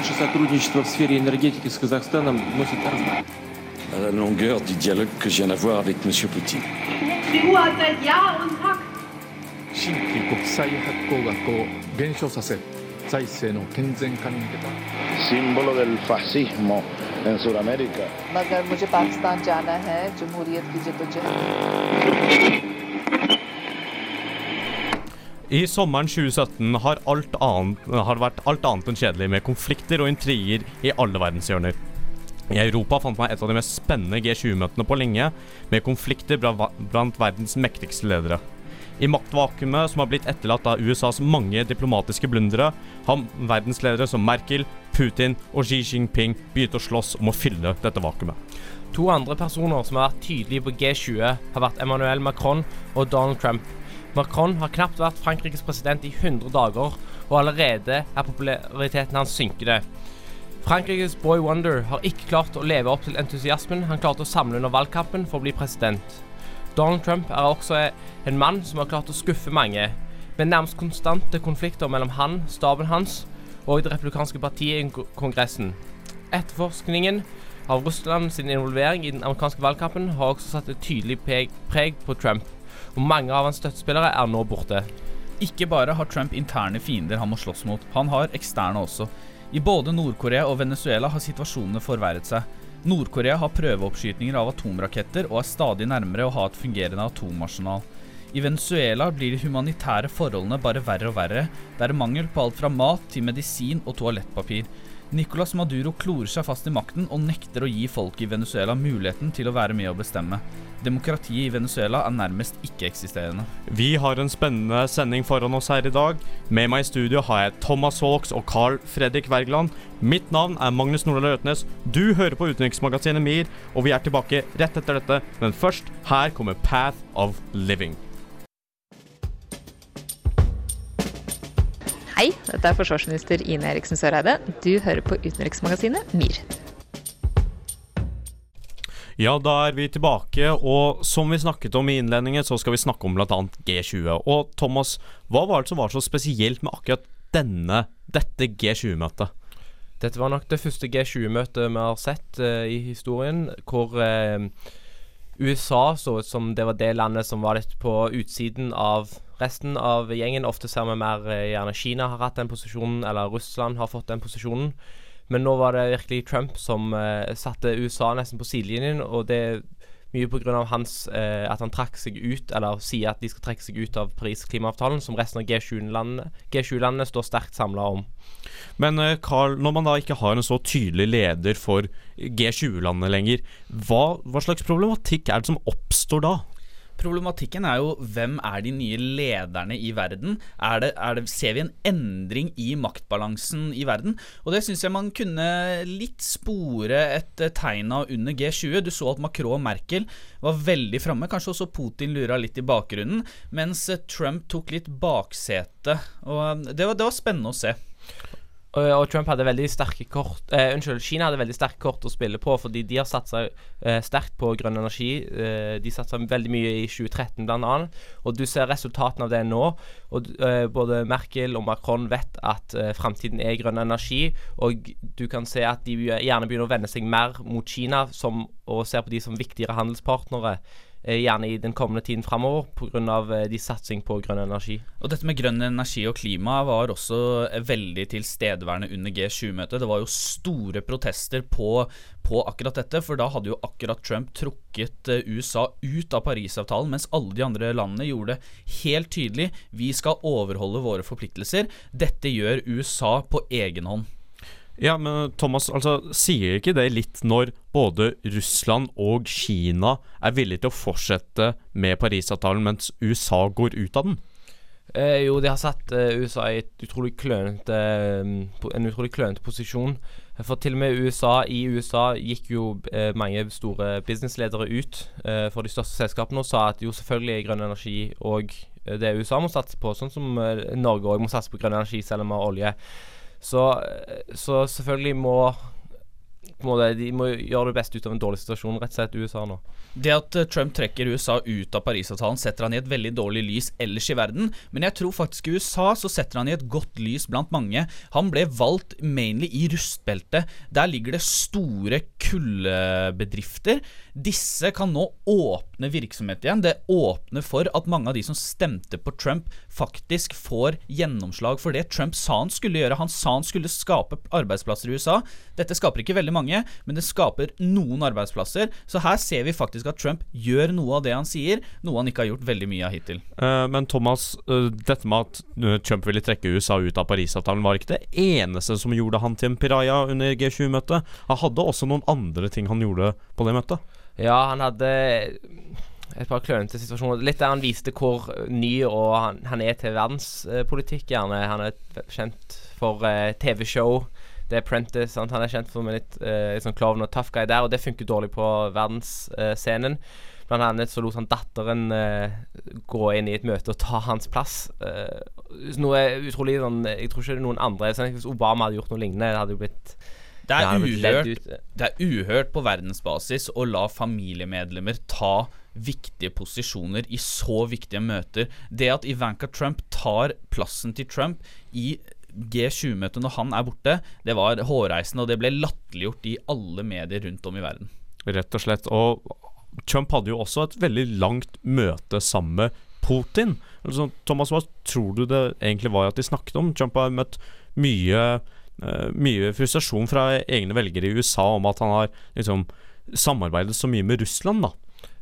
Наше сотрудничество в сфере la longueur du dialogue que je viens d'avoir avec M. Poutine. I sommeren 2017 har, alt annet, har vært alt annet enn kjedelig med konflikter og intriger i alle verdenshjørner. I Europa fant man et av de mest spennende G20-møtene på lenge, med konflikter blant verdens mektigste ledere. I maktvakuumet som har blitt etterlatt av USAs mange diplomatiske blundere, har verdensledere som Merkel, Putin og Xi Jinping begynt å slåss om å fylle dette vakuumet. To andre personer som har vært tydelige på G20, har vært Emmanuel Macron og Donald Trump. Macron har knapt vært Frankrikes president i 100 dager, og allerede er populariteten hans synkende. Frankrikes Boy Wonder har ikke klart å leve opp til entusiasmen han klarte å samle under valgkampen for å bli president. Donald Trump er også en mann som har klart å skuffe mange, med nærmest konstante konflikter mellom han, staben hans og det republikanske partiet i Kongressen. Etterforskningen av Russland sin involvering i den amerikanske valgkampen har også satt et tydelig preg, på Trump, og mange av hans støttespillere er nå borte. Ikke bare har Trump interne fiender han må slåss mot, han har eksterne også. I både Nord-Korea og Venezuela har situasjonene forverret seg. Nord-Korea har prøveoppskytninger av atomraketter og er stadig nærmere å ha et fungerende atomarsenal. I Venezuela blir de humanitære forholdene bare verre og verre. Det er mangel på alt fra mat til medisin og toalettpapir. Nicolas Maduro klorer seg fast i makten og nekter å gi folk i Venezuela muligheten til å være med å bestemme. Demokratiet i Venezuela er nærmest ikke-eksisterende. Vi har en spennende sending foran oss her i dag. Med meg i studio har jeg Thomas Hawks og Carl Fredrik Wergeland. Mitt navn er Magnus Nordahl Røtnes. Du hører på utenriksmagasinet MIR, og vi er tilbake rett etter dette. Men først, her kommer Path of Living. Hei, dette er forsvarsminister Ine Eriksen Søreide. Du hører på utenriksmagasinet MIR. Ja, da er vi tilbake, og som vi snakket om i innledningen, så skal vi snakke om bl.a. G20. Og Thomas, hva var det som var så spesielt med akkurat denne, dette G20-møtet? Dette var nok det første G20-møtet vi har sett uh, i historien, hvor uh, USA så ut som det var det landet som var litt på utsiden av resten av gjengen. Ofte ser vi mer eh, gjerne Kina har hatt den posisjonen, eller Russland har fått den posisjonen. Men nå var det virkelig Trump som eh, satte USA nesten på sidelinjen, og det er mye pga. eh, at han trakk seg ut, eller sier at de skal trekke seg ut av Paris-klimaavtalen, som resten av G20-landene G20 står sterkt samla om. Men eh, Carl, når man da ikke har en så tydelig leder for G20-landene lenger, hva, hva slags problematikk er det som oppstår da? Problematikken er jo hvem er de nye lederne i verden? Er det, er det, ser vi en endring i maktbalansen i verden? Og det syns jeg man kunne litt spore et tegn av under G20. Du så at Macron og Merkel var veldig framme. Kanskje også Putin lura litt i bakgrunnen. Mens Trump tok litt baksete. Og eh, det var, det var spennende å se. Og, Trump hadde veldig sterke kort eh, Unnskyld, Kina hadde veldig sterke kort å spille på, fordi de har satsa eh, sterkt på grønn energi. Eh, de satsa veldig mye i 2013 bl.a., og du ser resultatene av det nå. Og eh, Både Merkel og Macron vet at eh, framtiden er grønn energi, og du kan se at de gjerne begynner å vende seg mer mot Kina som, og ser på de som viktigere handelspartnere. Eh, gjerne i den kommende tiden framover pga. Eh, de satsing på grønn energi. Og Dette med grønn energi og klima var også veldig tilstedeværende under G20-møtet. Det var jo store protester på, på, akkurat dette, for da hadde jo akkurat Trump trukket eh, USA ut av Parisavtalen, mens alle de andre landene gjorde det helt tydelig vi skal overholde våre forpliktelser. Dette gjør USA på egen hånd. Ja, men Thomas, altså, sier ikke det litt når både Russland og Kina er villige til å fortsette med Parisavtalen, mens USA går ut av den? Eh, jo, de har satt eh, USA i utrolig klønete, en utrolig klønete posisjon. For til og med USA, i USA gikk jo eh, mange store businessledere ut eh, for de største selskapene og sa at jo selvfølgelig er grønn energi og det USA må satse på, sånn som Norge òg må satse på grønn energi selv om vi har olje. Så, så selvfølgelig må måte, De må gjøre det beste ut av en dårlig situasjon, rett og slett, USA nå. Det at eh, Trump trekker USA ut av Parisavtalen, setter han i et veldig dårlig lys ellers i verden. Men jeg tror faktisk i USA så setter han i et godt lys blant mange. Han ble valgt mainly i rustbeltet. Der ligger det store kullbedrifter. Disse kan nå åpne virksomhet igjen. Det åpner for at mange av de som stemte på Trump, faktisk får gjennomslag for det Trump sa han skulle gjøre. Han sa han skulle skape arbeidsplasser i USA. Dette skaper ikke veldig mange, men det skaper noen arbeidsplasser. Så her ser vi faktisk at Trump gjør noe av det han sier, noe han ikke har gjort veldig mye av hittil. Uh, men Thomas, uh, dette med at eh, Trump ville trekke USA ut av Parisavtalen, var ikke det eneste som gjorde han til en piraja under G20-møtet. Han hadde også noen andre ting han gjorde på det møtet. Ja, han hadde et par klønete situasjoner. Litt der han viste hvor ny og han, han er til verdenspolitikk, gjerne. Han er kjent for eh, TV-show. The Apprentice. Sant? Han er kjent for med litt, uh, litt sånn klovn og tough guy der, og det funker dårlig på verdensscenen. Uh, Blant annet så lot han datteren gå inn i et møte og ta hans plass. noe utrolig sånn Jeg tror ikke det er noen andre sånn, Hvis Obama hadde gjort noe lignende, det hadde jo blitt det er, uhørt, det er uhørt på verdensbasis å la familiemedlemmer ta viktige posisjoner i så viktige møter. Det at Ivanka Trump tar plassen til Trump i G20-møtet når han er borte, det var hårreisende, og det ble latterliggjort i alle medier rundt om i verden. Rett og slett. Og Trump hadde jo også et veldig langt møte sammen med Putin. Altså, Thomas, hva tror du det egentlig var at de snakket om? Trump har møtt mye uh, mye frustrasjon fra egne velgere i USA om at han har liksom samarbeidet så mye med Russland, da.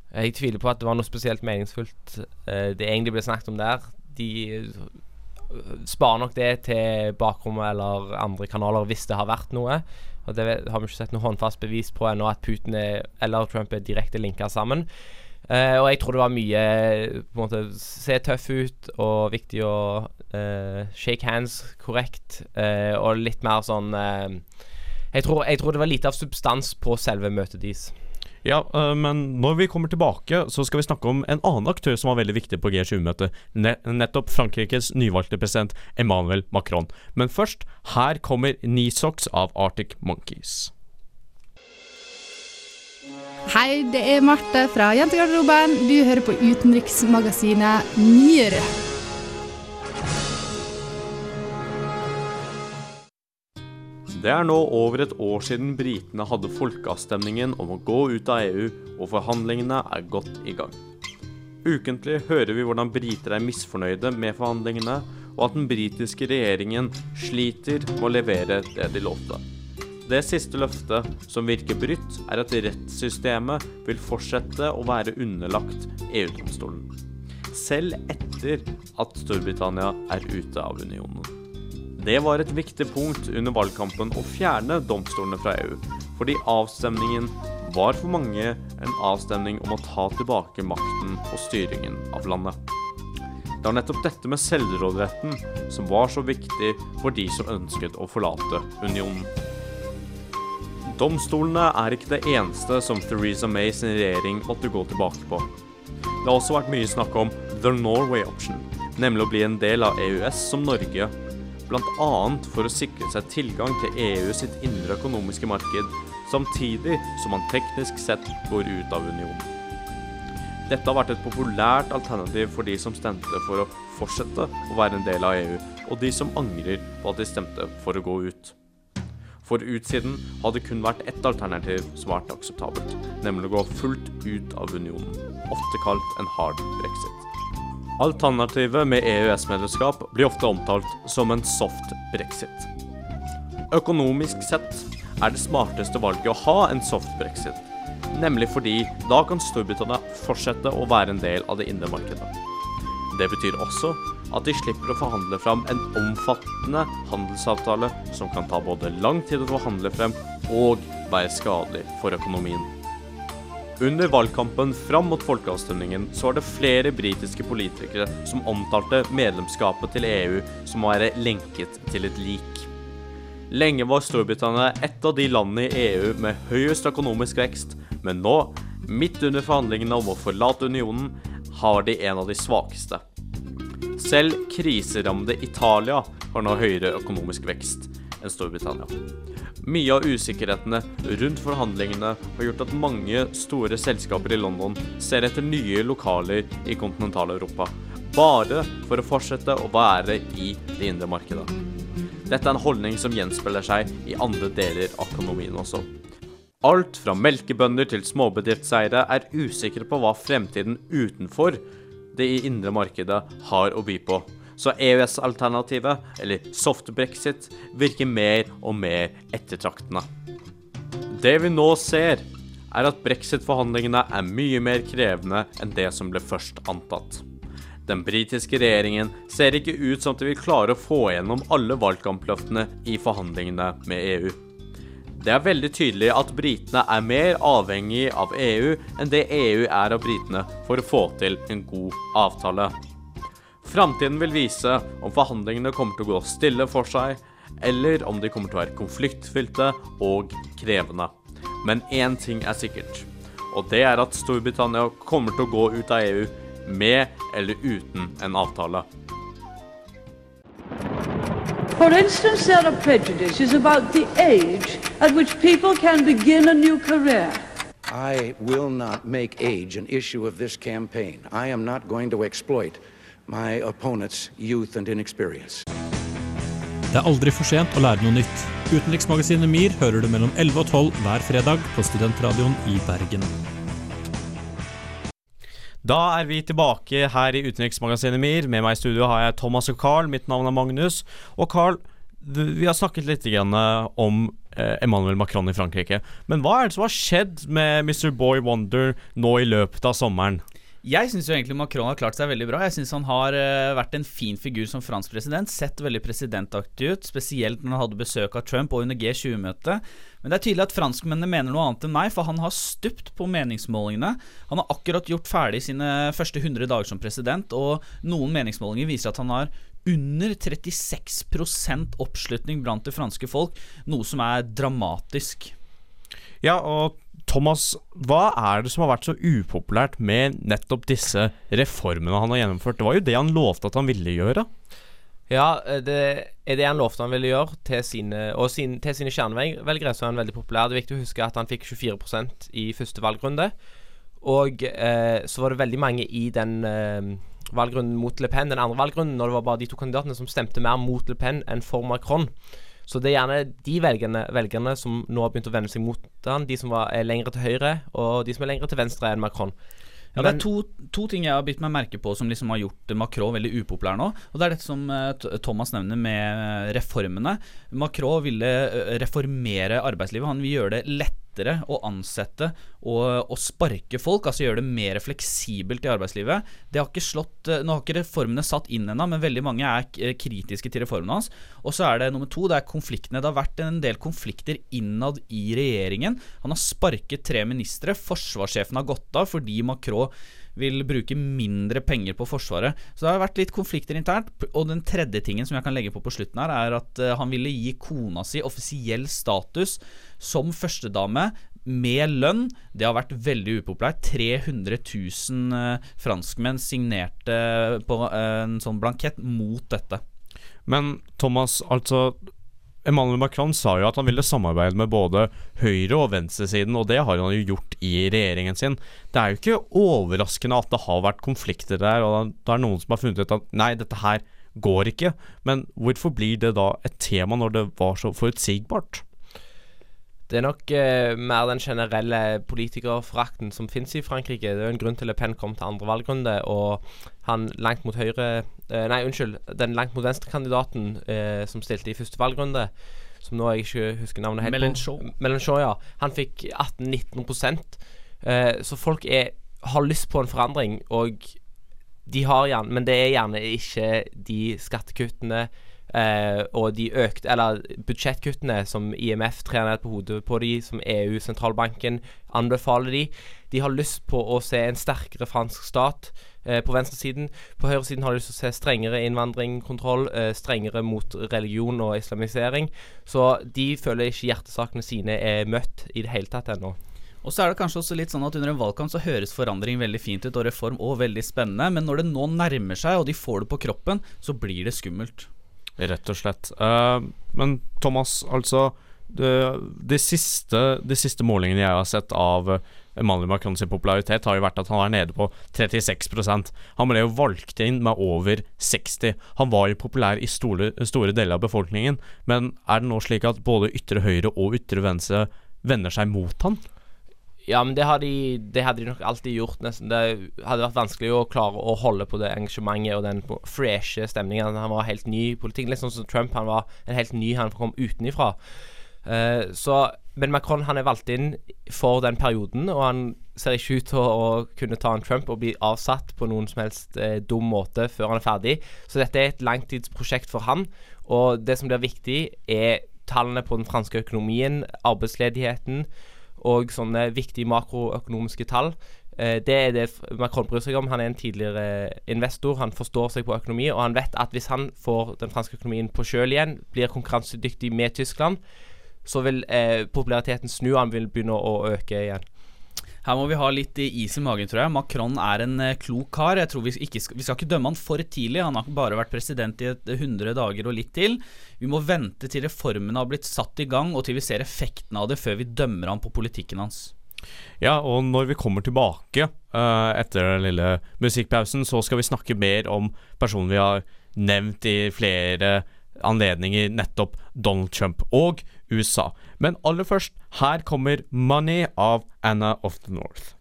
Jeg tviler på at det var noe spesielt meningsfullt uh, det egentlig ble snakket om der. De sparer nok det til bakrommet eller andre kanaler hvis det har vært noe. Og det har vi ikke sett noe håndfast bevis på ennå at Putin er, eller Trump er direkte linka sammen. Uh, og jeg tror det var mye på en måte Se tøff ut og viktig å uh, shake hands korrekt. Uh, og litt mer sånn jeg tror, jeg, tror, det var lite av substans på selve møtet deres. Ja, men når vi kommer tilbake, så skal vi snakke om en annen aktør som var veldig viktig på G20-møtet. nettopp Frankrikes nyvalgte president Emmanuel Macron. Men først, her kommer Nisox av Arctic Monkeys. Hei, det er Marte fra Jentegarderoben. Du hører på utenriksmagasinet Nyere. Det er nå over et år siden britene hadde folkeavstemningen om å gå ut av EU, og forhandlingene er godt i gang. Ukentlig hører vi hvordan briter er misfornøyde med forhandlingene, og at den britiske regjeringen sliter med å levere det de lovte. Det siste løftet, som virker brutt, er at rettssystemet vil fortsette å være underlagt EU-domstolen. Selv etter at Storbritannia er ute av unionen. Det var et viktig punkt under valgkampen å fjerne domstolene fra EU, fordi avstemningen var for mange en avstemning om å ta tilbake makten og styringen av landet. Det var nettopp dette med selvråderetten som var så viktig for de som ønsket å forlate unionen. Domstolene er ikke det eneste som Theresa May sin regjering måtte gå tilbake på. Det har også vært mye snakk om the Norway option, nemlig å bli en del av EØS som Norge, bl.a. for å sikre seg tilgang til EU sitt indre økonomiske marked, samtidig som man teknisk sett går ut av unionen. Dette har vært et populært alternativ for de som stemte for å fortsette å være en del av EU, og de som angrer på at de stemte for å gå ut. For utsiden hadde kun vært ett alternativ som vært akseptabelt, nemlig å gå fullt ut av unionen, ofte kalt en hard brexit. Alternativet med EØS-medlemskap blir ofte omtalt som en soft brexit. Økonomisk sett er det smarteste valget å ha en soft brexit, nemlig fordi da kan Storbritannia fortsette å være en del av det indre markedet. Det betyr også at de slipper å forhandle fram en omfattende handelsavtale som kan ta både lang tid å forhandle frem og være skadelig for økonomien. Under valgkampen fram mot folkeavstemningen så var det flere britiske politikere som omtalte medlemskapet til EU som å være lenket til et lik. Lenge var Storbritannia et av de landene i EU med høyest økonomisk vekst, men nå, midt under forhandlingene om å forlate unionen, har de en av de svakeste. Selv kriserammede Italia har nå høyere økonomisk vekst, enn Storbritannia. Mye av usikkerhetene rundt forhandlingene har gjort at mange store selskaper i London ser etter nye lokaler i kontinental-Europa, bare for å fortsette å være i det indre markedet. Dette er en holdning som gjenspeiler seg i andre deler av økonomien også. Alt fra melkebønder til småbedriftseiere er usikre på hva fremtiden utenfor det indre markedet har å by på. Så EØS-alternativet, eller soft brexit, virker mer og mer ettertraktende. Det vi nå ser, er at brexit-forhandlingene er mye mer krevende enn det som ble først antatt. Den britiske regjeringen ser ikke ut som at de vil klare å få gjennom alle valgkampløftene i forhandlingene med EU. Det er veldig tydelig at britene er mer avhengig av EU enn det EU er av britene for å få til en god avtale. Framtiden vil vise om forhandlingene kommer til å gå stille for seg, eller om de kommer til å være konfliktfylte og krevende. Men én ting er sikkert, og det er at Storbritannia kommer til å gå ut av EU med eller uten en avtale. For instance, there are prejudices about the age at which people can begin a new career. I will not make age an issue of this campaign. I am not going to exploit my opponent's youth and inexperience. Det er aldri for sent å lære noe nytt. Utenriksmagasinet MIR hører du mellom 11 og 12 hver fredag på Studentradioen i Bergen. Da er vi tilbake her i Utenriksmagasinet MIR. Med meg i studio har jeg Thomas og Carl. Mitt navn er Magnus. Og Carl, vi har snakket litt om eh, Emmanuel Macron i Frankrike. Men hva er det som har skjedd med Mr. Boy Wonder nå i løpet av sommeren? Jeg syns egentlig Macron har klart seg veldig bra. Jeg syns han har uh, vært en fin figur som fransk president. Sett veldig presidentaktig ut, spesielt når han hadde besøk av Trump og under G20-møtet. Men det er tydelig at franskmennene mener noe annet enn meg, for han har stupt på meningsmålingene. Han har akkurat gjort ferdig sine første 100 dager som president, og noen meningsmålinger viser at han har under 36% oppslutning blant det franske folk, noe som er dramatisk. Ja, og Thomas, hva er det som har vært så upopulært med nettopp disse reformene han har gjennomført? Det var jo det han lovte at han ville gjøre. Ja, det er det han lovte han ville gjøre til sine, og sin, til sine kjernevelgere, så er han veldig populær. Det er viktig å huske at han fikk 24% i første valgrunde. Og eh, så var det veldig mange i den eh, valgrunden mot Le Pen, den andre valgrunden, når det var bare de to kandidatene som stemte mer mot Le Pen enn for Macron. Så det er gjerne de velgerne, velgerne som nå har begynt å vende seg mot han, de som var, er lengre til høyre, og de som er lengre til venstre enn Macron. Ja, det er to, to, ting jeg har bitt meg merke på som liksom har gjort Macron veldig upopulær nå. Og Det er dette som uh, Thomas nevner med reformene. Macron ville uh, reformere arbeidslivet. Han vil gjøre det lettere lettere å ansette og, og, sparke folk, altså gjøre det mer fleksibelt i arbeidslivet. Det har ikke slått, eh, Nå har ikke reformene satt inn ennå, men veldig mange er eh, kritiske til reformene hans. Og så er det nummer to, det er konfliktene. Det har vært en del konflikter innad i regjeringen. Han har sparket tre ministre. Forsvarssjefen har gått av fordi Macron vil bruke mindre penger på Forsvaret. Så det har vært litt konflikter internt. Og den tredje tingen som jeg kan legge på på slutten her, er at uh, han ville gi kona si offisiell status som førstedame med lønn. Det har vært veldig upopulært. 300 000 uh, franskmenn signerte på uh, en sånn blankett mot dette. Men Thomas, altså Emmanuel Macron sa jo at han ville samarbeide med både høyre- og venstresiden, og det har han jo gjort i regjeringen sin. Det er jo ikke overraskende at det har vært konflikter der, og det er noen som har funnet ut at nei, dette her går ikke. Men hvorfor blir det da et tema når det var så forutsigbart? Det er nok eh, mer den generelle politikerforakten som finnes i Frankrike. Det er jo en grunn til Le Pen kom til andre valgrunde, og han langt mot høyre Nei, unnskyld. Den langt mot venstre-kandidaten eh, som stilte i første valgrunde, som nå jeg ikke husker navnet helt Mélenchon. på Mélenchon, ja. Han fikk 18-19 eh, Så folk er, har lyst på en forandring, og de har gjerne Men det er gjerne ikke de skattekuttene Eh, og de økte Eller budsjettkuttene som IMF trer ned på hodet på de, som EU-sentralbanken anbefaler de. De har lyst på å se en sterkere fransk stat eh, på venstresiden. På høyresiden har de lyst til å se strengere innvandringskontroll, eh, strengere mot religion og islamisering. Så de føler ikke hjertesakene sine er møtt i det hele tatt ennå. Og så er det kanskje også litt sånn at Under en valgkamp så høres forandring veldig fint ut og reform og veldig spennende, men når det nå nærmer seg og de får det på kroppen, så blir det skummelt. Rett og slett. Uh, men Thomas, altså de, siste, de siste målingene jeg har sett av Emmanuel Macron sin popularitet, har jo vært at han er nede på 36% Han ble jo valgt inn med over 60 Han var jo populær i store, store deler av befolkningen, men er det nå slik at både ytre høyre og ytre venstre vender seg mot han? Ja, men det, har de, det hadde de nok alltid gjort, nesten. Det hadde vært vanskelig å klare å holde på det engasjementet og den freshe stemningen. Han var helt ny i politikken. Litt sånn som Trump. Han var en helt ny, han kom utenifra. Uh, så, men Macron han er valgt inn for den perioden, og han ser ikke ut til å, å kunne ta en Trump og bli avsatt på noen som helst eh, dum måte før han er ferdig. Så dette er et langtidsprosjekt for han. Og det som blir viktig, er tallene på den franske økonomien, arbeidsledigheten og sånne viktige makroøkonomiske tall. Eh, det er det Macron bryr seg om. Han er en tidligere investor. Han forstår seg på økonomi, og han vet at hvis han får den franske økonomien på kjøl igjen, blir konkurransedyktig med Tyskland, så vil eh, populariteten snu, han vil begynne å øke igjen. Her må vi ha litt is i magen, tror jeg. Macron er en uh, klok kar. Jeg tror vi, ikke skal, vi skal ikke dømme han for tidlig. Han har bare vært president i et 100 dager og litt til. Vi må vente til reformene har blitt satt i gang, og til vi ser effekten av det, før vi dømmer han på politikken hans. Ja, og når vi kommer tilbake uh, etter den lille musikkpausen, så skal vi snakke mer om personen vi har nevnt i flere anledninger, nettopp Donald Trump og USA. Men aller først, her kommer 'Money' av Anna of the North.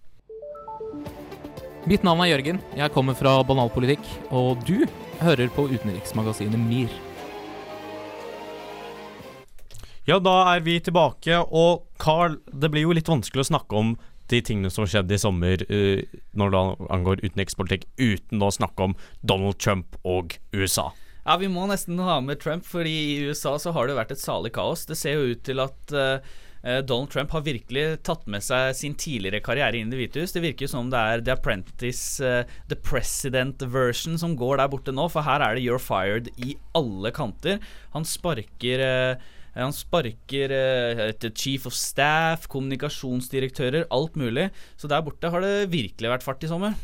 Mitt navn er Jørgen. Jeg kommer fra Banalpolitikk, og du hører på utenriksmagasinet MIR. Ja, da er vi tilbake, og Carl, det blir jo litt vanskelig å snakke om de tingene som skjedde i sommer uh, når det angår utenrikspolitikk, uten å snakke om Donald Trump og USA. Ja, vi må nesten ha med Trump, fordi i USA så har det vært et salig kaos. Det ser jo ut til at uh, Donald Trump har virkelig tatt med seg sin tidligere karriere inn i Det hvite hus. Det virker som det er The Apprentice, uh, The President version som går der borte nå, for her er det You're fired i alle kanter. Han sparker uh, han sparker etter chief of staff, kommunikasjonsdirektører, alt mulig. Så der borte har det virkelig vært fart i sommer.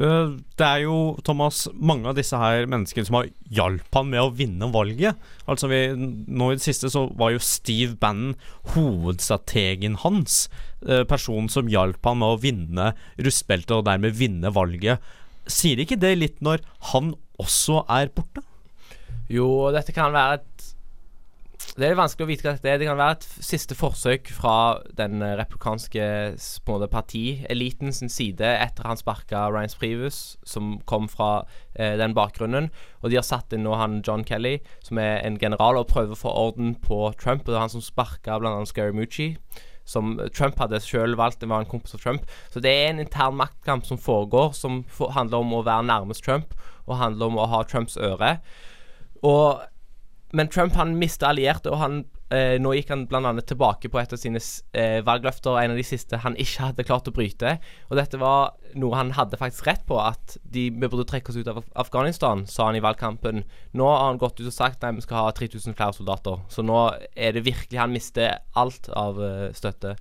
Eh, det er jo, Thomas, mange av disse her menneskene som har hjalp han med å vinne valget. Altså vi, Nå i det siste så var jo Steve Bannon hovedstrategen hans. Eh, personen som hjalp han med å vinne rustbeltet og dermed vinne valget. Sier ikke det litt når han også er borte? Jo, dette kan være et det er vanskelig å vite hva dette er. Det kan være et siste forsøk fra den eh, republikanske partieliten sin side etter han sparka Ryan Privus, som kom fra eh, den bakgrunnen. Og de har satt inn nå han John Kelly, som er en general, og prøver å få orden på Trump. Og det er han som sparka bl.a. Scaramucci som Trump hadde selv valgt, det var en kompis av Trump. Så det er en intern maktkamp som foregår, som handler om å være nærmest Trump, og handler om å ha Trumps øre. Og men Trump han mista allierte, og han, eh, nå gikk han bl.a. tilbake på et av sine eh, valgløfter, en av de siste han ikke hadde klart å bryte. Og dette var noe han hadde faktisk rett på, at de, vi burde trekke oss ut av Afghanistan, sa han i valgkampen. Nå har han gått ut og sagt at vi skal ha 3000 flere soldater. Så nå er det virkelig Han mister alt av eh, støtte.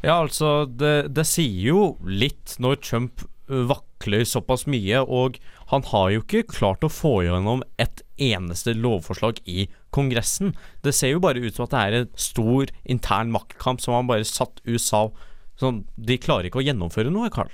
Ja, altså, det, det sier jo litt når Trump vakler såpass mye, og han har jo ikke klart å få gjennom et eneste lovforslag i Kongressen. Det ser jo bare ut som at det er en stor intern maktkamp som han bare satt USA sånn De klarer ikke å gjennomføre noe, Carl.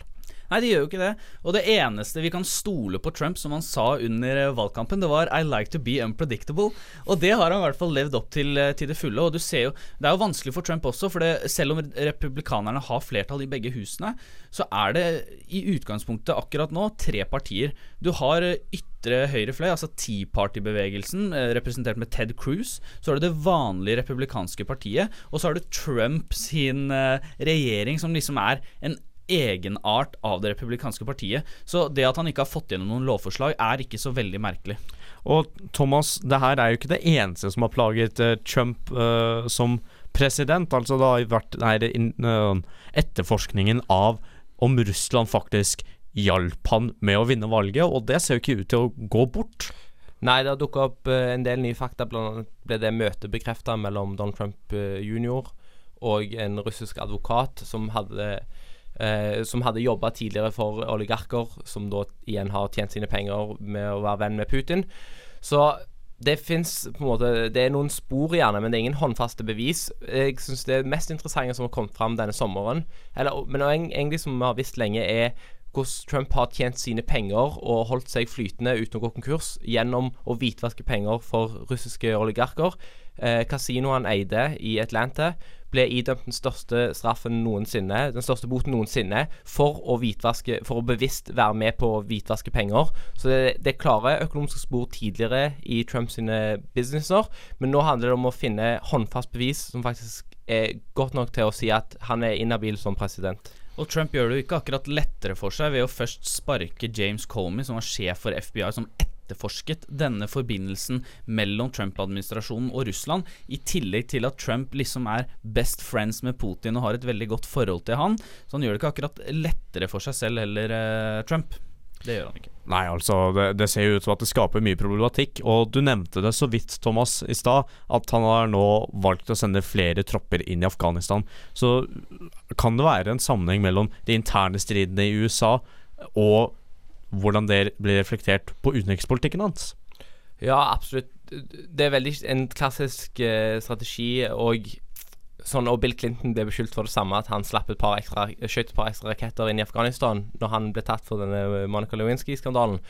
Nei, de gjør jo ikke det. Og det eneste vi kan stole på Trump, som han sa under eh, valgkampen, det var 'I like to be unpredictable'. Og det har han i hvert fall levd opp til eh, til det fulle. Og du ser jo Det er jo vanskelig for Trump også, for det, selv om republikanerne har flertall i begge husene, så er det i utgangspunktet akkurat nå tre partier. Du har eh, ytre høyre fløy, altså Tea Party-bevegelsen, representert med Ted Cruz. Så har du det vanlige republikanske partiet, og så har du Trump sin regjering, som liksom er en egenart av det republikanske partiet. Så det at han ikke har fått gjennom noen lovforslag, er ikke så veldig merkelig. Og Thomas, det her er jo ikke det eneste som har plaget uh, Trump uh, som president. Altså det har vært nei, uh, etterforskningen av om Russland faktisk hjalp han med å vinne valget, og det ser jo ikke ut til å gå bort. Nei, det har dukka opp en del nye fakta. Blant annet ble det møtet bekrefta mellom Donald Trump jr. og en russisk advokat som hadde eh, som hadde jobba tidligere for oligarker, som da igjen har tjent sine penger med å være venn med Putin. Så det fins på en måte Det er noen spor gjerne, men det er ingen håndfaste bevis. Jeg syns det mest interessante som har kommet fram denne sommeren, eller, men egentlig som vi har visst lenge, er hvordan Trump har tjent sine penger og holdt seg flytende uten å gå konkurs gjennom å hvitvaske penger for russiske oligarker. Eh, Kasinoet han eide i Atlanta, ble idømt den største straffen noensinne, den største boten noensinne, for å For å bevisst være med på å hvitvaske penger. Så det, det er økonomiske spor tidligere i Trumps businesser, men nå handler det om å finne håndfast bevis som faktisk er godt nok til å si at han er inhabil som president. Og Trump gjør det jo ikke akkurat lettere for seg ved å først sparke James Comey, som var sjef for FBI, som etterforsket denne forbindelsen mellom Trump-administrasjonen og Russland, i tillegg til at Trump liksom er best friends med Putin og har et veldig godt forhold til han. Så han gjør det ikke akkurat lettere for seg selv heller, eh, Trump. Det gjør han ikke. Nei, altså, det, det ser jo ut som at det skaper mye problematikk. Og du nevnte det så vidt, Thomas, i stad, at han har nå valgt å sende flere tropper inn i Afghanistan. Så kan det være en sammenheng mellom de interne stridene i USA og hvordan det blir reflektert på utenrikspolitikken hans? Ja, absolutt. Det er veldig en klassisk eh, strategi og sånn, og Bill Clinton ble beskyldt for det samme, at han slapp et par ekstra, skjøt et par ekstra raketter inn i Afghanistan når han ble tatt for denne Monica Lewinsky-skandalen.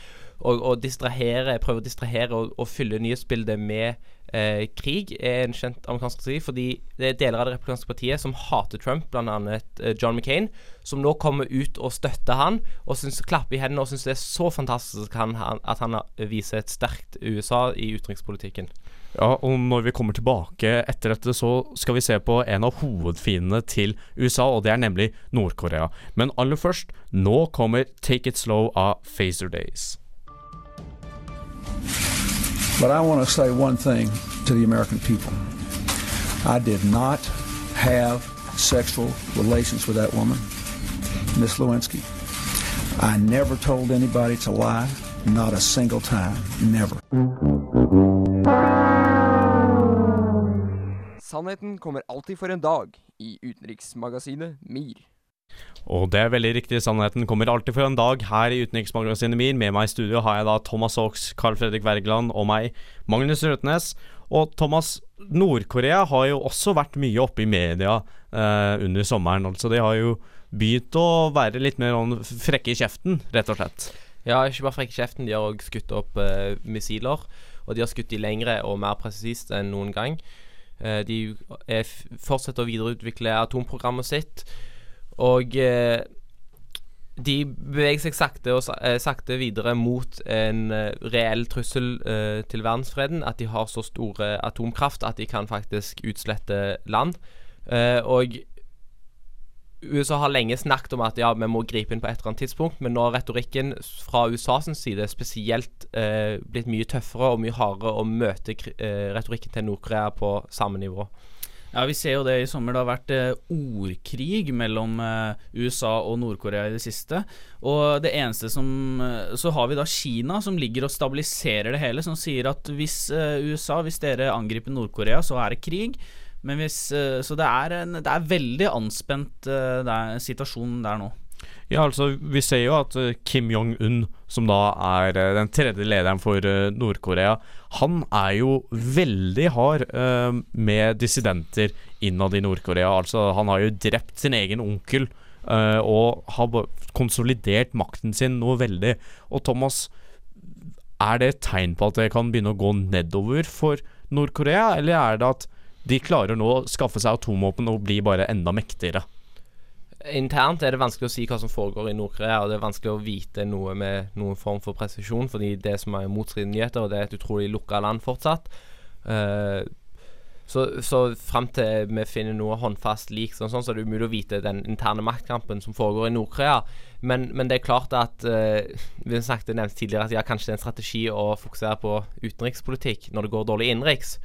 Og, og distrahere, prøve å distrahere og, og fylle nyhetsbildet med eh, krig er en kjent amerikansk strategi, fordi det er deler av det republikanske partiet som hater Trump, bl.a. Eh, John McCain, som nå kommer ut og støtter han, og synes, klapper i hendene og syns det er så fantastisk han, at han viser et sterkt USA i utenrikspolitikken. Ja, og når vi kommer tilbake etter dette, så skal vi se på en av hovedfiendene til USA, og det er nemlig Nord-Korea. Men aller først, nå kommer Take It Slow av Phaser Days. But I want to say one thing to the American people. I did not have sexual relations with that woman, Miss Lewinsky. I never told anybody to lie, not a single time, never. Sannheten kommer alltid for en dag i utenriksmagasinet MIR. Og det er veldig riktig. Sannheten kommer alltid for en dag her i utenriksmagasinet MIR. Med meg i studio har jeg da Thomas Hawks, Carl Fredrik Wergeland og meg, Magnus Røtnes. Og Thomas, Nord-Korea har jo også vært mye oppe i media eh, under sommeren. Altså De har jo begynt å være litt mer sånn frekke i kjeften, rett og slett. Ja, ikke bare frekke i kjeften, de har òg skutt opp eh, missiler. Og de har skutt de lengre og mer presist enn noen gang. Eh, de er, fortsetter å videreutvikle atomprogrammet sitt. Og eh, de beveger seg sakte, og, eh, sakte videre mot en uh, reell trussel til verdensfreden. At de har så store atomkraft at de kan faktisk utslette land. Og USA har lenge snakket om at ja, vi må gripe inn på et eller annet tidspunkt, men nå har retorikken fra USAs side spesielt eh, blitt mye tøffere og mye hardere å møte eh, retorikken til Nord-Korea på samme nivå. Ja, Vi ser jo det i sommer. Det har vært eh, ordkrig mellom eh, USA og Nord-Korea i det siste. Og det eneste som eh, Så har vi da Kina som ligger og stabiliserer det hele, som sier at hvis USA, hvis dere angriper Nord-Korea, så er det krig. Men hvis, så det er, en, det er veldig anspent der, situasjon der nå. Ja, altså Vi ser jo at uh, Kim Jong-un, som da er uh, den tredje lederen for Nord-Korea, han er jo veldig hard med dissidenter innad i Nord-Korea. Altså Han har jo drept sin egen onkel og har konsolidert makten sin noe veldig. Og Thomas, er det et tegn på at det kan begynne å gå nedover for Nord-Korea, eller er det at de klarer nå å skaffe seg atomvåpen og bli bare enda mektigere. Internt er det vanskelig å si hva som foregår i Nord-Korea, og det er vanskelig å vite noe med noen form for presisjon, fordi det som er motstridende nyheter, og det er et utrolig lukka land fortsatt. Uh, så, så fram til vi finner noe håndfast lik, sånn, sånn, så er det umulig å vite den interne maktkampen som foregår i Nord-Korea. Men, men, det er klart at uh, Vi snakket nevnt tidligere at ja, kanskje det er en strategi å fokusere på utenrikspolitikk når det går dårlig innenriks.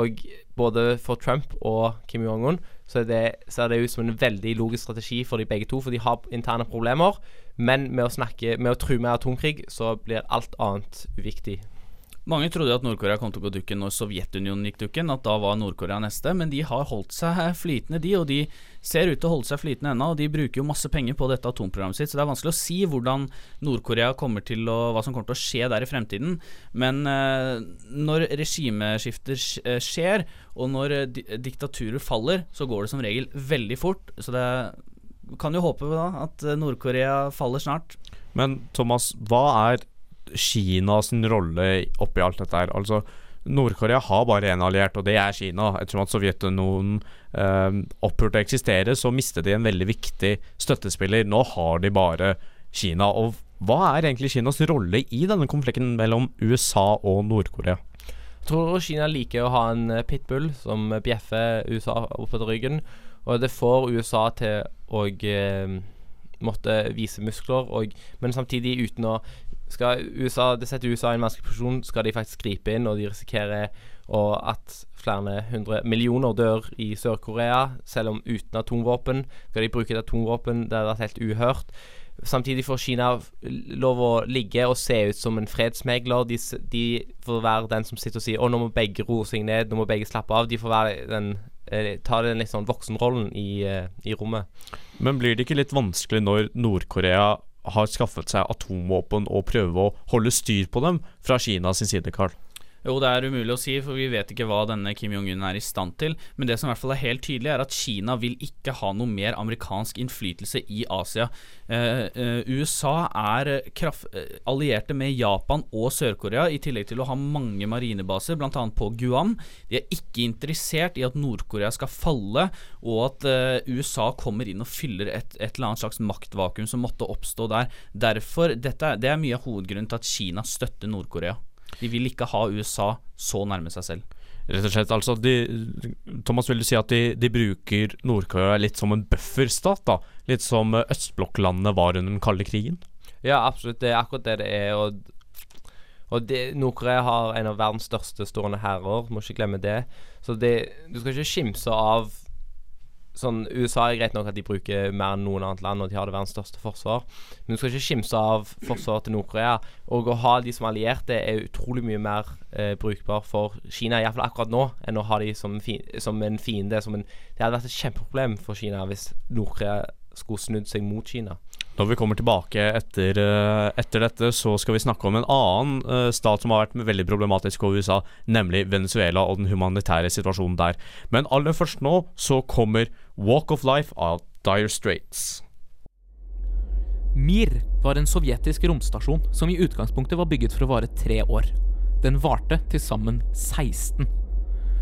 Og både for Trump og Kim Jong-un så ser det ut som en veldig logisk strategi for de begge to, for de har interne problemer. Men med å snakke Med å true med atomkrig, så blir alt annet uviktig. Mange trodde at Nord-Korea kom til å gå dukken når Sovjetunionen gikk dukken, at da var Nord-Korea neste, men de har holdt seg flytende, de, og de ser ut til å holde seg flytende ennå, og de bruker jo masse penger på dette atomprogrammet sitt, så det er vanskelig å si hvordan Nord-Korea kommer til å Hva som kommer til å skje der i fremtiden. Men eh, når regimeskifter eh, skjer, og når diktaturer faller, så går det som regel veldig fort, så det kan jo håpe da at Nord-Korea faller snart. Men Thomas, hva er Kina sin rolle oppi alt dette her? Altså, Nord-Korea har bare én alliert, og det er Kina. Ettersom at Sovjetunionen eh, opphørte å eksistere, så mistet de en veldig viktig støttespiller. Nå har de bare Kina. Og hva er egentlig Kinas rolle i denne konflikten mellom USA og Nord-Korea? Jeg tror Kina liker å ha en eh, pitbull som bjeffer USA oppetter ryggen. Og det får USA til å eh, måtte vise muskler, og, men samtidig uten å skal USA, Det setter USA i en vanskelig posisjon. Skal de faktisk gripe inn, og de risikerer og at flere hundre millioner dør i Sør-Korea, selv om uten atomvåpen. Skal de bruke et atomvåpen? Det hadde vært helt uhørt. Samtidig får Kina lov å ligge og se ut som en fredsmegler. De, de får være den som sitter og sier Å, nå må begge roe seg ned, nå må begge slappe av. De får være den eh, ta den litt sånn voksenrollen i, eh, i rommet. Men blir det ikke litt vanskelig når Nord-Korea har skaffet seg atomvåpen og prøver å holde styr på dem fra Kinas side, Carl? Jo, det er umulig å si, for vi vet ikke hva denne Kim Jong-un er i stand til. Men det som i hvert fall er helt tydelig, er at Kina vil ikke ha noe mer amerikansk innflytelse i Asia. Eh, eh, USA er kraft, eh, allierte med Japan og Sør-Korea, i tillegg til å ha mange marinebaser, bl.a. på Guam. De er ikke interessert i at Nord-Korea skal falle, og at eh, USA kommer inn og fyller et, et eller annet slags maktvakuum som måtte oppstå der. Derfor, dette, Det er mye av hovedgrunnen til at Kina støtter Nord-Korea. De vil ikke ha USA så nærme seg selv. Rett og slett, altså de, Thomas, vil du si at de, de bruker Nord-Korea litt som en bufferstat? da? Litt som eh, østblokklandene var under den kalde krigen? Ja, absolutt. Det er akkurat det det er. Og, og Nord-Korea har en av verdens største stående hærer, må ikke glemme det. Så det, du skal ikke skimse av Sånn, USA er greit nok at de bruker mer enn noen annet land, og de har det verdens største forsvar. Men du skal ikke skimse av forsvaret til Nord-Korea. Og å ha de som allierte er utrolig mye mer eh, brukbar for Kina, iallfall akkurat nå, enn å ha de som, som en fiende. Som en, det hadde vært et kjempeproblem for Kina hvis Nord-Korea skulle snudd seg mot Kina. Når vi kommer tilbake etter, eh, etter dette, så skal vi snakke om en annen eh, stat som har vært veldig problematisk over USA, nemlig Venezuela og den humanitære situasjonen der. Men aller først nå så kommer Walk of Life av Dire Straits. Mir var en sovjetisk romstasjon som i utgangspunktet var bygget for å vare tre år. Den varte til sammen 16.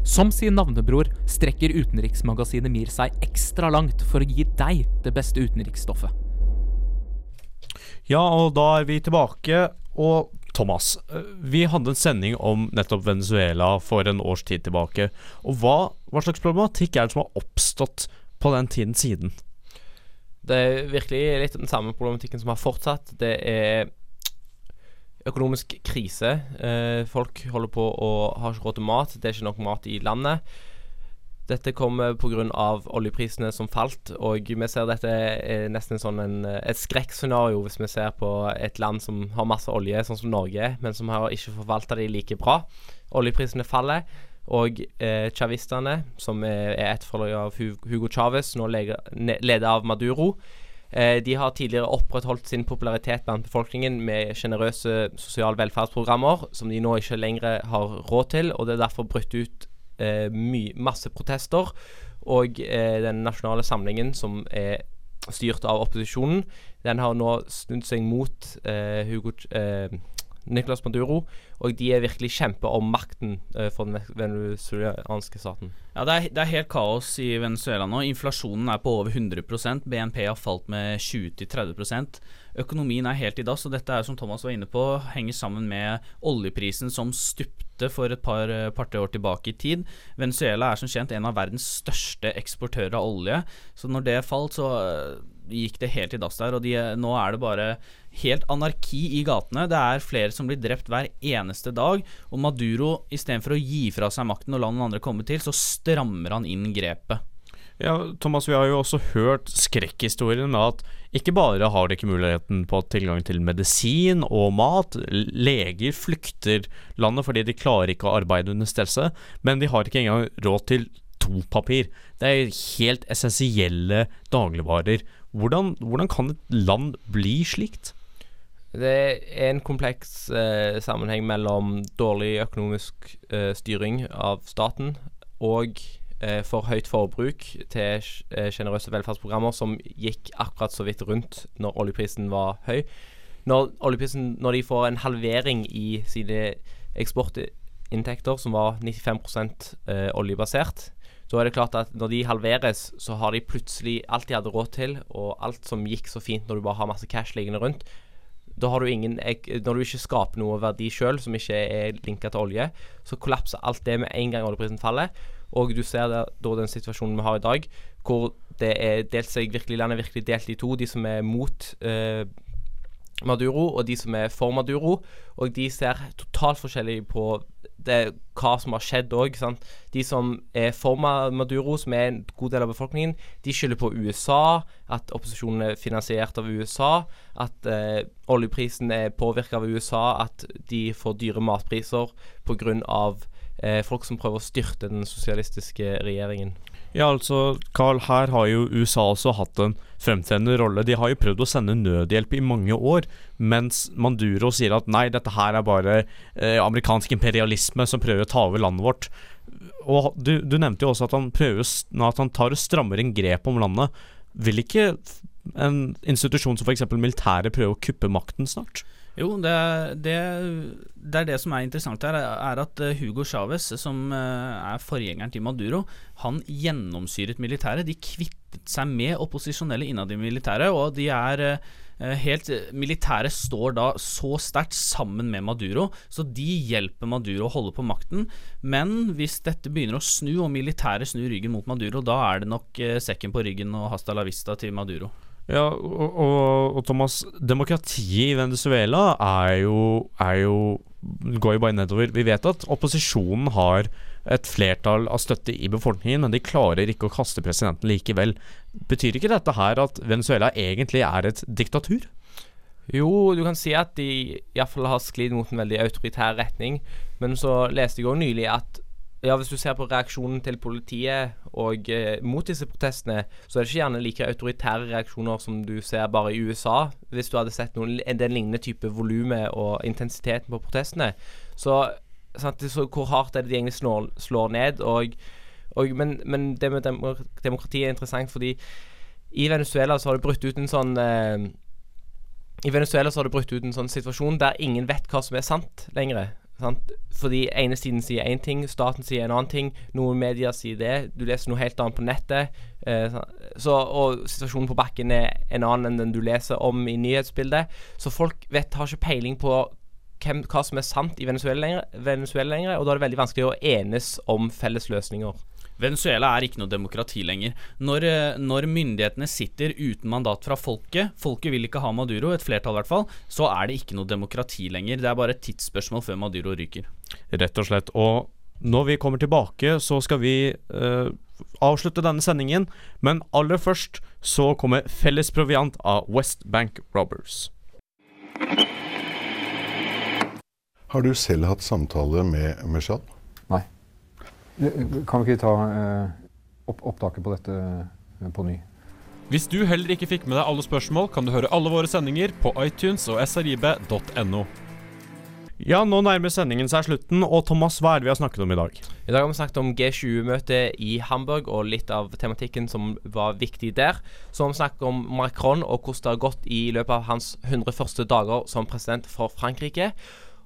Som sin navnebror strekker utenriksmagasinet Mir seg ekstra langt for å gi deg det beste utenriksstoffet. Ja, og da er vi tilbake. Og Thomas, eh, vi hadde en sending om nettopp Venezuela for en års tid tilbake. Og hva, hva slags problematikk er det som har oppstått på den tiden siden? Det er virkelig litt den samme problematikken som har fortsatt. Det er økonomisk krise. Eh, folk holder på å ha ikke råd til mat. Det er ikke nok mat i landet. Dette kommer pga. oljeprisene som falt, og vi ser dette er nesten sånn en, et skrekkscenario hvis vi ser på et land som har masse olje, sånn som Norge, men som har ikke forvalta de like bra. Oljeprisene faller, og eh, chavistene, som er, er etterfølger av Hugo Chávez, nå leder av Maduro, eh, de har tidligere opprettholdt sin popularitet blant befolkningen med sjenerøse sosiale velferdsprogrammer, som de nå ikke lenger har råd til, og det er derfor brutt ut eh, masse protester. Og eh, den nasjonale samlingen, som er styrt av opposisjonen, den har nå snudd seg mot eh, Hugo Ch- eh, Nicolas Maduro, og de er virkelig kjemper om makten eh, for den venezuelanske staten. Ja, det er, det er helt kaos i Venezuela nå. Inflasjonen er på over 100% BNP har falt med 20-30% Økonomien er helt i dass, og dette er som Thomas var inne på, henger sammen med oljeprisen som stupte for et par eh, par-tre år tilbake i tid. Venezuela er som kjent en av verdens største eksportører av olje, så når det falt, så eh, gikk det helt i dass der. Og de, nå er det bare helt anarki i gatene. Det er flere som blir drept hver eneste dag. Og Maduro, istedenfor å gi fra seg makten og la noen andre komme til, så strammer han inn grepet. Ja, Thomas, vi har jo også hørt skrekkhistorien med at ikke bare har de ikke muligheten på tilgang til medisin og mat, leger flykter landet fordi de klarer ikke å arbeide under stresset, men de har ikke engang råd til dopapir. Det er helt essensielle dagligvarer. Hvordan, hvordan kan et land bli slikt? Det er en kompleks eh, sammenheng mellom dårlig økonomisk eh, styring av staten og eh, for høyt forbruk til sjenerøse velferdsprogrammer som gikk akkurat så vidt rundt når oljeprisen var høy. Når, oljeprisen, når de får en halvering i sine eksportinntekter, som var 95 eh, oljebasert, så er det klart at når de halveres, så har de plutselig alt de hadde råd til, og alt som gikk så fint når du bare har masse cash liggende rundt. Da har du ingen Når du ikke skaper noe verdi sjøl som ikke er linka til olje, så kollapser alt det med en gang oljeprisen faller. Og du ser da den situasjonen vi har i dag, hvor det er delt seg virkelig landet virkelig delt i to. De som er mot eh, Maduro, og de som er for Maduro. Og de ser totalt forskjellig på det, hva som har skjedd òg. De som er for Maduro, som er en god del av befolkningen, de skylder på USA, at opposisjonen er finansiert av USA, at eh, oljeprisen er påvirka av USA, at de får dyre matpriser pga. Eh, folk som prøver å styrte den sosialistiske regjeringen. Ja, altså, Carl, her har jo USA også hatt en fremtredende rolle. De har jo prøvd å sende nødhjelp i mange år, mens Manduro sier at nei, dette her er bare eh, amerikansk imperialisme som prøver å ta over landet vårt. Og du, du nevnte jo også at han, prøver, at han tar og strammer en grep om landet. Vil ikke en institusjon som f.eks. militæret prøve å kuppe makten snart? Jo, det, det, det, er det som er interessant her, er at eh, Hugo Chávez, som eh, er forgjengeren til Maduro, han gjennomsyret militæret. De kvittet seg med opposisjonelle innad i militæret, og de er eh, helt Militæret står da så sterkt sammen med Maduro, så de hjelper Maduro å holde på makten. Men hvis dette begynner å snu, og militæret snur ryggen mot Maduro, da er det nok sekken på ryggen og hasta la vista til Maduro. Ja, og, og, og, Thomas, demokratiet i Venezuela er jo, er jo går jo bare nedover. Vi vet at opposisjonen har et flertall av støtte i befolkningen, men de klarer ikke å kaste presidenten likevel. Betyr ikke dette her at Venezuela egentlig er et diktatur? Jo, du kan si at de iallfall har sklidd mot en veldig autoritær retning. Men så leste jeg òg nylig at ja, Hvis du ser på reaksjonen til politiet og eh, mot disse protestene, så er det ikke gjerne like autoritære reaksjoner som du ser bare i USA. Hvis du hadde sett noen, den lignende type volumet og intensiteten på protestene. Så, sant, så, hvor hardt er det de egentlig slår, slår ned? Og, og, men, men, det med demokrati er interessant fordi i Venezuela så har det brutt ut en sånn eh, I Venezuela så har det brutt ut en sånn situasjon der ingen vet hva som er sant lenger. Sant? Fordi ene siden sier én ting, staten sier en annen ting, noen medier sier det, du leser noe helt annet på nettet. Eh, så, og situasjonen på bakken er en annen enn den du leser om i nyhetsbildet. Så folk vet, har ikke peiling på hvem, hva som er sant i Venezuela lenger, Venezuela lenger, og da er det veldig vanskelig å enes om felles løsninger. Venezuela er ikke noe demokrati lenger. Når, eh, når, myndighetene sitter uten mandat fra folket, folket vil ikke ha Maduro, et flertall i hvert fall, så er det ikke noe demokrati lenger. Det er bare et tidsspørsmål før Maduro ryker. Rett og slett. Og når vi kommer tilbake, så skal vi uh, avslutte denne sendingen, men aller først så kommer Felles proviant av West Bank Robbers. Har du selv hatt samtale med Meshal? Kan vi ikke ta eh, opp opptaket på dette eh, på ny? Hvis du heller ikke fikk med deg alle spørsmål, kan du høre alle våre sendinger på iTunes og srib.no. Ja, nå nærmer sendingen seg slutten, og Thomas, hva er det vi har snakket om i dag? I dag har vi snakket om G20-møtet i Hamburg og litt av tematikken som var viktig der. Så har vi snakket om Macron og hvordan det har gått i løpet av hans 100 første dager som president for Frankrike.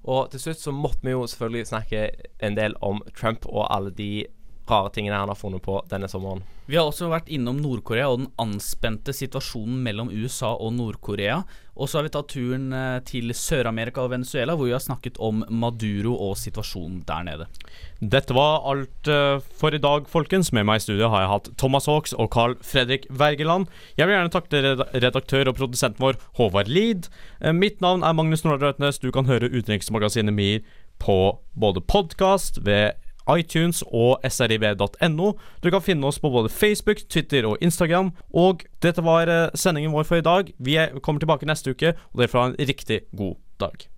Og til slutt så måtte vi jo selvfølgelig snakke en del om Trump og alle de rare tingene han har funnet på denne sommeren. Vi har også vært innom Nord-Korea og den anspente situasjonen mellom USA og Nord-Korea. Og så har vi tatt turen eh, til Sør-Amerika og Venezuela, hvor vi har snakket om Maduro og situasjonen der nede. Dette var alt uh, for i dag, folkens. Med meg i studio har jeg hatt Thomas Hawks og Carl Fredrik Wergeland. Jeg vil gjerne takke redaktør og produsenten vår Håvard Lid. Uh, mitt navn er Magnus Nordrøtnes. Du kan høre Utenriksmagasinet MIR på både podkast, ved iTunes og srib.no. Du kan finne oss på både Facebook, Twitter og Instagram. Og dette var eh, sendingen vår for i dag. Vi er, kommer tilbake neste uke, og dere får ha en riktig god dag.